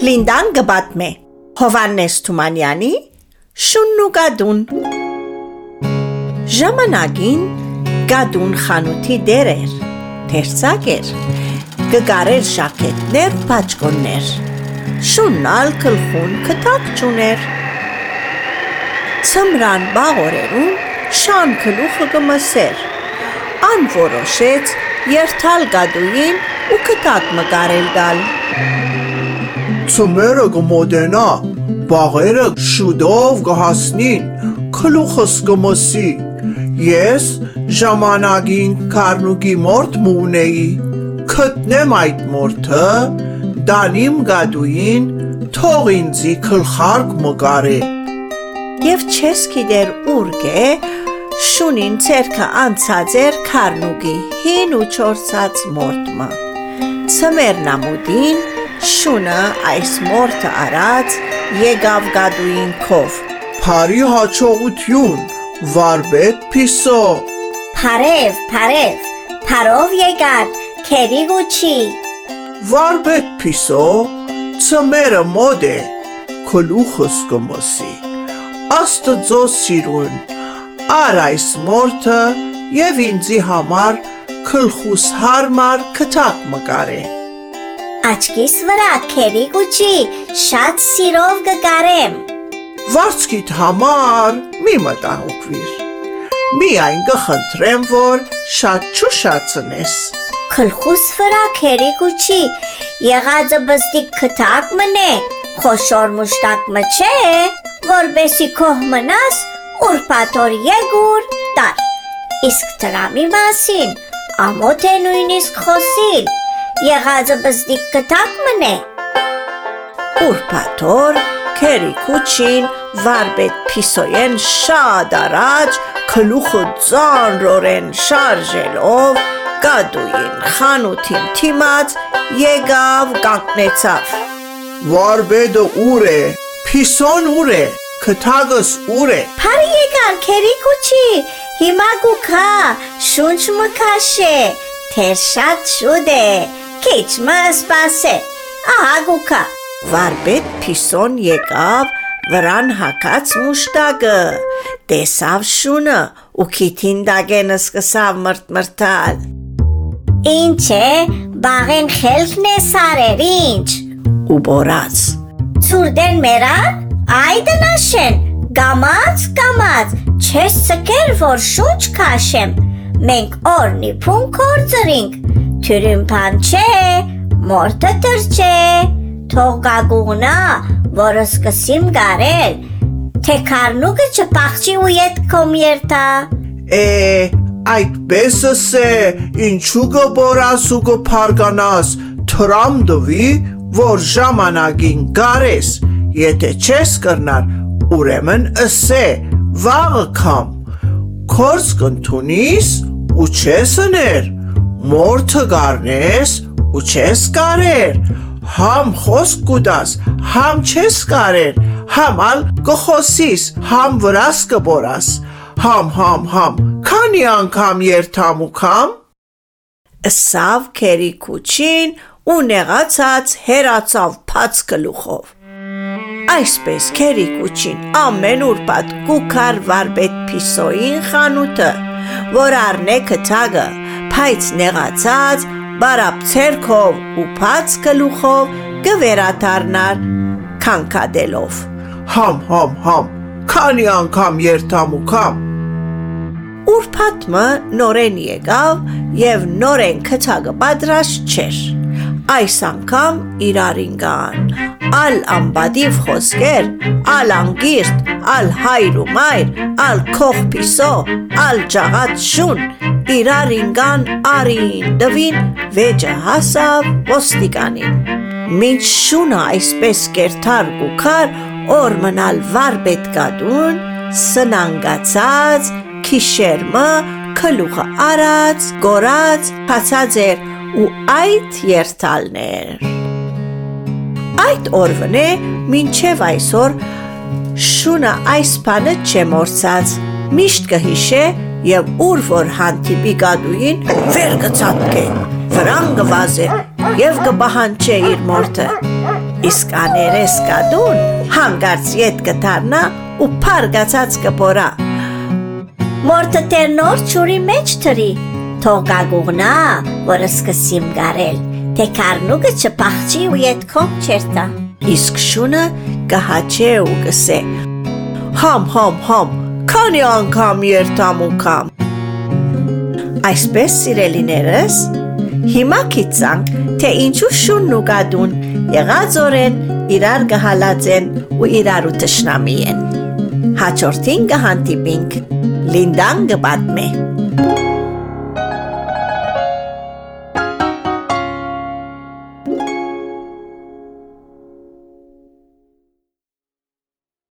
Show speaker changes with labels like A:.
A: Լինդան գբատմե Հովանես Թումանյանի Շունն ու գադուն Ժամանակին գադուն խանութի դեր էր Թերցակ էր Գգարեր շակետներ պաճկոններ Շուննալ կլխուն կտակ ճուներ Ցմրան բաղորերուն շան կլուխը գմսեր Անորոշեց երթալ գադուին ու կտակ մկարել գալ։
B: Ծմերը կմոտենա, բաղերը շուտով կհասնին, քլուխս կմսի։ Ես ժամանակին Կարնուկի մորթ մունեի, գտնեմ այդ մորթը, դանիմ գադուին, թող ինձի քլխարկ մկարե։
A: Եվ չես գիտեր ուր գե, շունին ցերկը անցած էր քարնուկի հին ու չորցած մորտմը։ Ցմերնամուդին շունը այս մորտը արած եկավ գադուին քով։
B: Փարի հաջողություն, վարպետ Փիսո։
C: Փարև, փարև, փարով եկար, քերի գուչի։
B: Վարպետ Փիսո, ծմերը մոդ է, քլուխս կմսի։ Աստծո սիրուն Ար այս մորթը եւ ինձի համար քլխուս հարմար քթակ մկարե։
C: Աչքիս վրա քերի գուչի, շատ սիրով կգարեմ։
B: Վարցքիդ համար մի մտահոգվիր։ Միայն կխնդրեմ, որ շատ չուշացնես։
C: Քլխուս վրա քերի գուչի, եղածը բստիկ քթակ մնե, խոշոր մուշտակ մչե, որբեսի քոհ մնաս ուրբաթոր եգուր տար։ Իսկ տրամի մասին ամոթ է նույնիսկ խոսիլ, եղածը բզդիկ կտակ մնե։
A: Ուրբաթոր քերի քուչին վարբետ փիսոյեն շատ առաջ քլուխը ծանրորեն շարժելով կադուին խանութին թիմած եկավ կանգնեցավ
B: Վարբեդը ուր է, փիսոն ուր է, քթագս ուր է։
C: Փարի եկար քերի քուչի, հիմա գուքա, շունչ մքաշե, թեր շատ շուտ է, քիչ մը սպասե։ Ահա գուքա։
A: Վարպետ Փիսոն եկավ վրան հակած մուշտակը, տեսավ շունը ու քիթին դագենը սկսավ մրտմրտալ։
C: Ինչ է, բաղեն խելքն է սարեր, ինչ։
A: Ու բորած։
C: Ցուրդեն մերան, Այ դնաշեն, գամած կամած, չես ցկեր որ շունչ քաշեմ։ Մենք օրնի փուն կորձրինք, թյուրին փան չէ, մորտը տրչե, թող գագուղնա, որը սկսիմ գարել, թե քարնուկը չփախչի ու ետ կոմ երթա։
B: Է, այդպեսս է, ինչու կբորաս ու կփարգանաս, թրամ դվի, որ ժամանակին գարես, Եթե չես կրնար, ուրեմն ըսե, վաղը կամ, կորս կնթունիս ու չես ըներ, մորթը գարնես ու չես կարեր, համ խոսք կուդաս, համ չես կարեր, համ ալ կխոսիս, համ վրաս կբորաս, համ, համ, համ, քանի անգամ երթամ ու կամ,
A: Սավ քերի քուչին ու նեղացած հերացավ փած գլուխով Այսպես քերիկուչին ամեն ուրբաթ կուքար վարպետ Փիսոյին խանութը, որ առնե քթագը, փայց նեղացած, բարապ ցերքով ու փած գլուխով կվերաթարնար քանքադելով։
B: Համ, համ, համ, քանի անգամ երթամ ու կամ։
A: Ուրբաթը նորեն եկավ եւ նորեն քթագը պատրաստ չէր այս անգամ իրարին գան։ Ալ ամբադիվ խոսքեր, ալ անգիրտ, ալ հայր ու մայր, ալ քող պիսո, ալ ջաղատ շուն, իրարին գան արին դվին, վեջը հասավ ոստիկանին։ Մինչ շունը այսպես կերթար ու քար, օր մնալ վար պետկադուն, սնանգացած, քիշերմը, քլուխը արած, գորած, հացած էր ու այդ երթալներ։ Այդ օրվնե մինչև այսօր շունը այս բանը չեմորցած, միշտ կհիշե եւ ուր որ հանդիպի գադուին վեր կցածկե, վրան կվազե եւ կբահանչե իր մորթը։ Իսկ աներես կադուն հանգարց ետ կդառնա ու փարգացած կբորա։
C: Մորտը տեր նոր ճուրի մեջ թրի։ Թող գագուղնա, որ սկսիմ գարել, թե կարնուկը չփախչի ու ետքոմ չերտա։
A: Իսկ շունը կհաչե ու կսե. Համ, համ, համ, քանի անգամ երթամ ու կամ։ Այսպես սիրելիներս, հիմա գիտանք, թե ինչու շունն ու գադուն եղած օրեն իրար կհալածեն ու իրարու տշնամի են։ Հաջորդին կհանդիպինք Լինդան կպատմե։